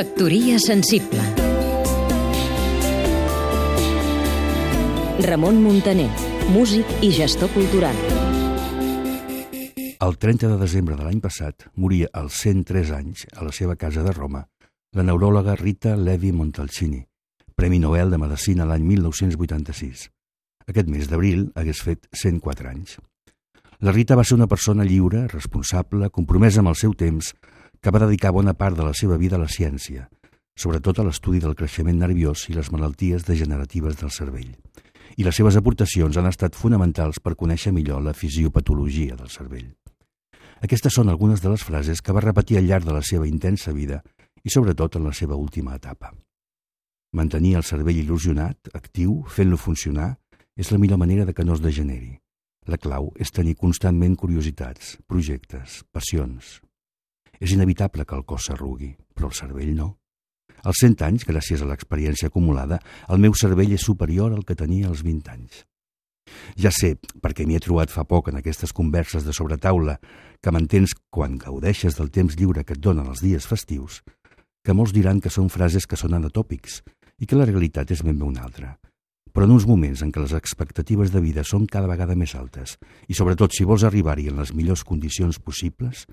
Factoria sensible Ramon Muntaner, músic i gestor cultural. El 30 de desembre de l'any passat moria als 103 anys a la seva casa de Roma la neuròloga Rita Levi Montalcini, Premi Nobel de Medicina l'any 1986. Aquest mes d'abril hagués fet 104 anys. La Rita va ser una persona lliure, responsable, compromesa amb el seu temps, que va dedicar bona part de la seva vida a la ciència, sobretot a l'estudi del creixement nerviós i les malalties degeneratives del cervell. I les seves aportacions han estat fonamentals per conèixer millor la fisiopatologia del cervell. Aquestes són algunes de les frases que va repetir al llarg de la seva intensa vida i sobretot en la seva última etapa. Mantenir el cervell il·lusionat, actiu, fent-lo funcionar, és la millor manera de que no es degeneri. La clau és tenir constantment curiositats, projectes, passions, és inevitable que el cos s'arrugui, però el cervell no. Als 100 anys, gràcies a l'experiència acumulada, el meu cervell és superior al que tenia als 20 anys. Ja sé, perquè m'hi he trobat fa poc en aquestes converses de sobretaula, que m'entens quan gaudeixes del temps lliure que et donen els dies festius, que molts diran que són frases que són anatòpics i que la realitat és ben bé una altra. Però en uns moments en què les expectatives de vida són cada vegada més altes i sobretot si vols arribar-hi en les millors condicions possibles,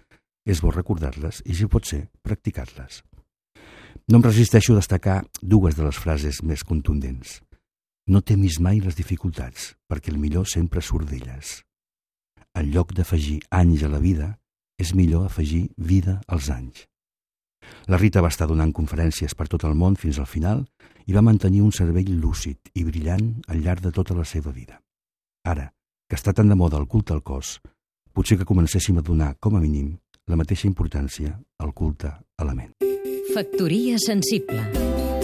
és bo recordar-les i, si pot ser, practicar-les. No em resisteixo a destacar dues de les frases més contundents. No temis mai les dificultats, perquè el millor sempre surt d'elles. En lloc d'afegir anys a la vida, és millor afegir vida als anys. La Rita va estar donant conferències per tot el món fins al final i va mantenir un cervell lúcid i brillant al llarg de tota la seva vida. Ara, que està tan de moda el culte al cos, potser que comencéssim a donar, com a mínim, la mateixa importància al culte a la ment. Factoria sensible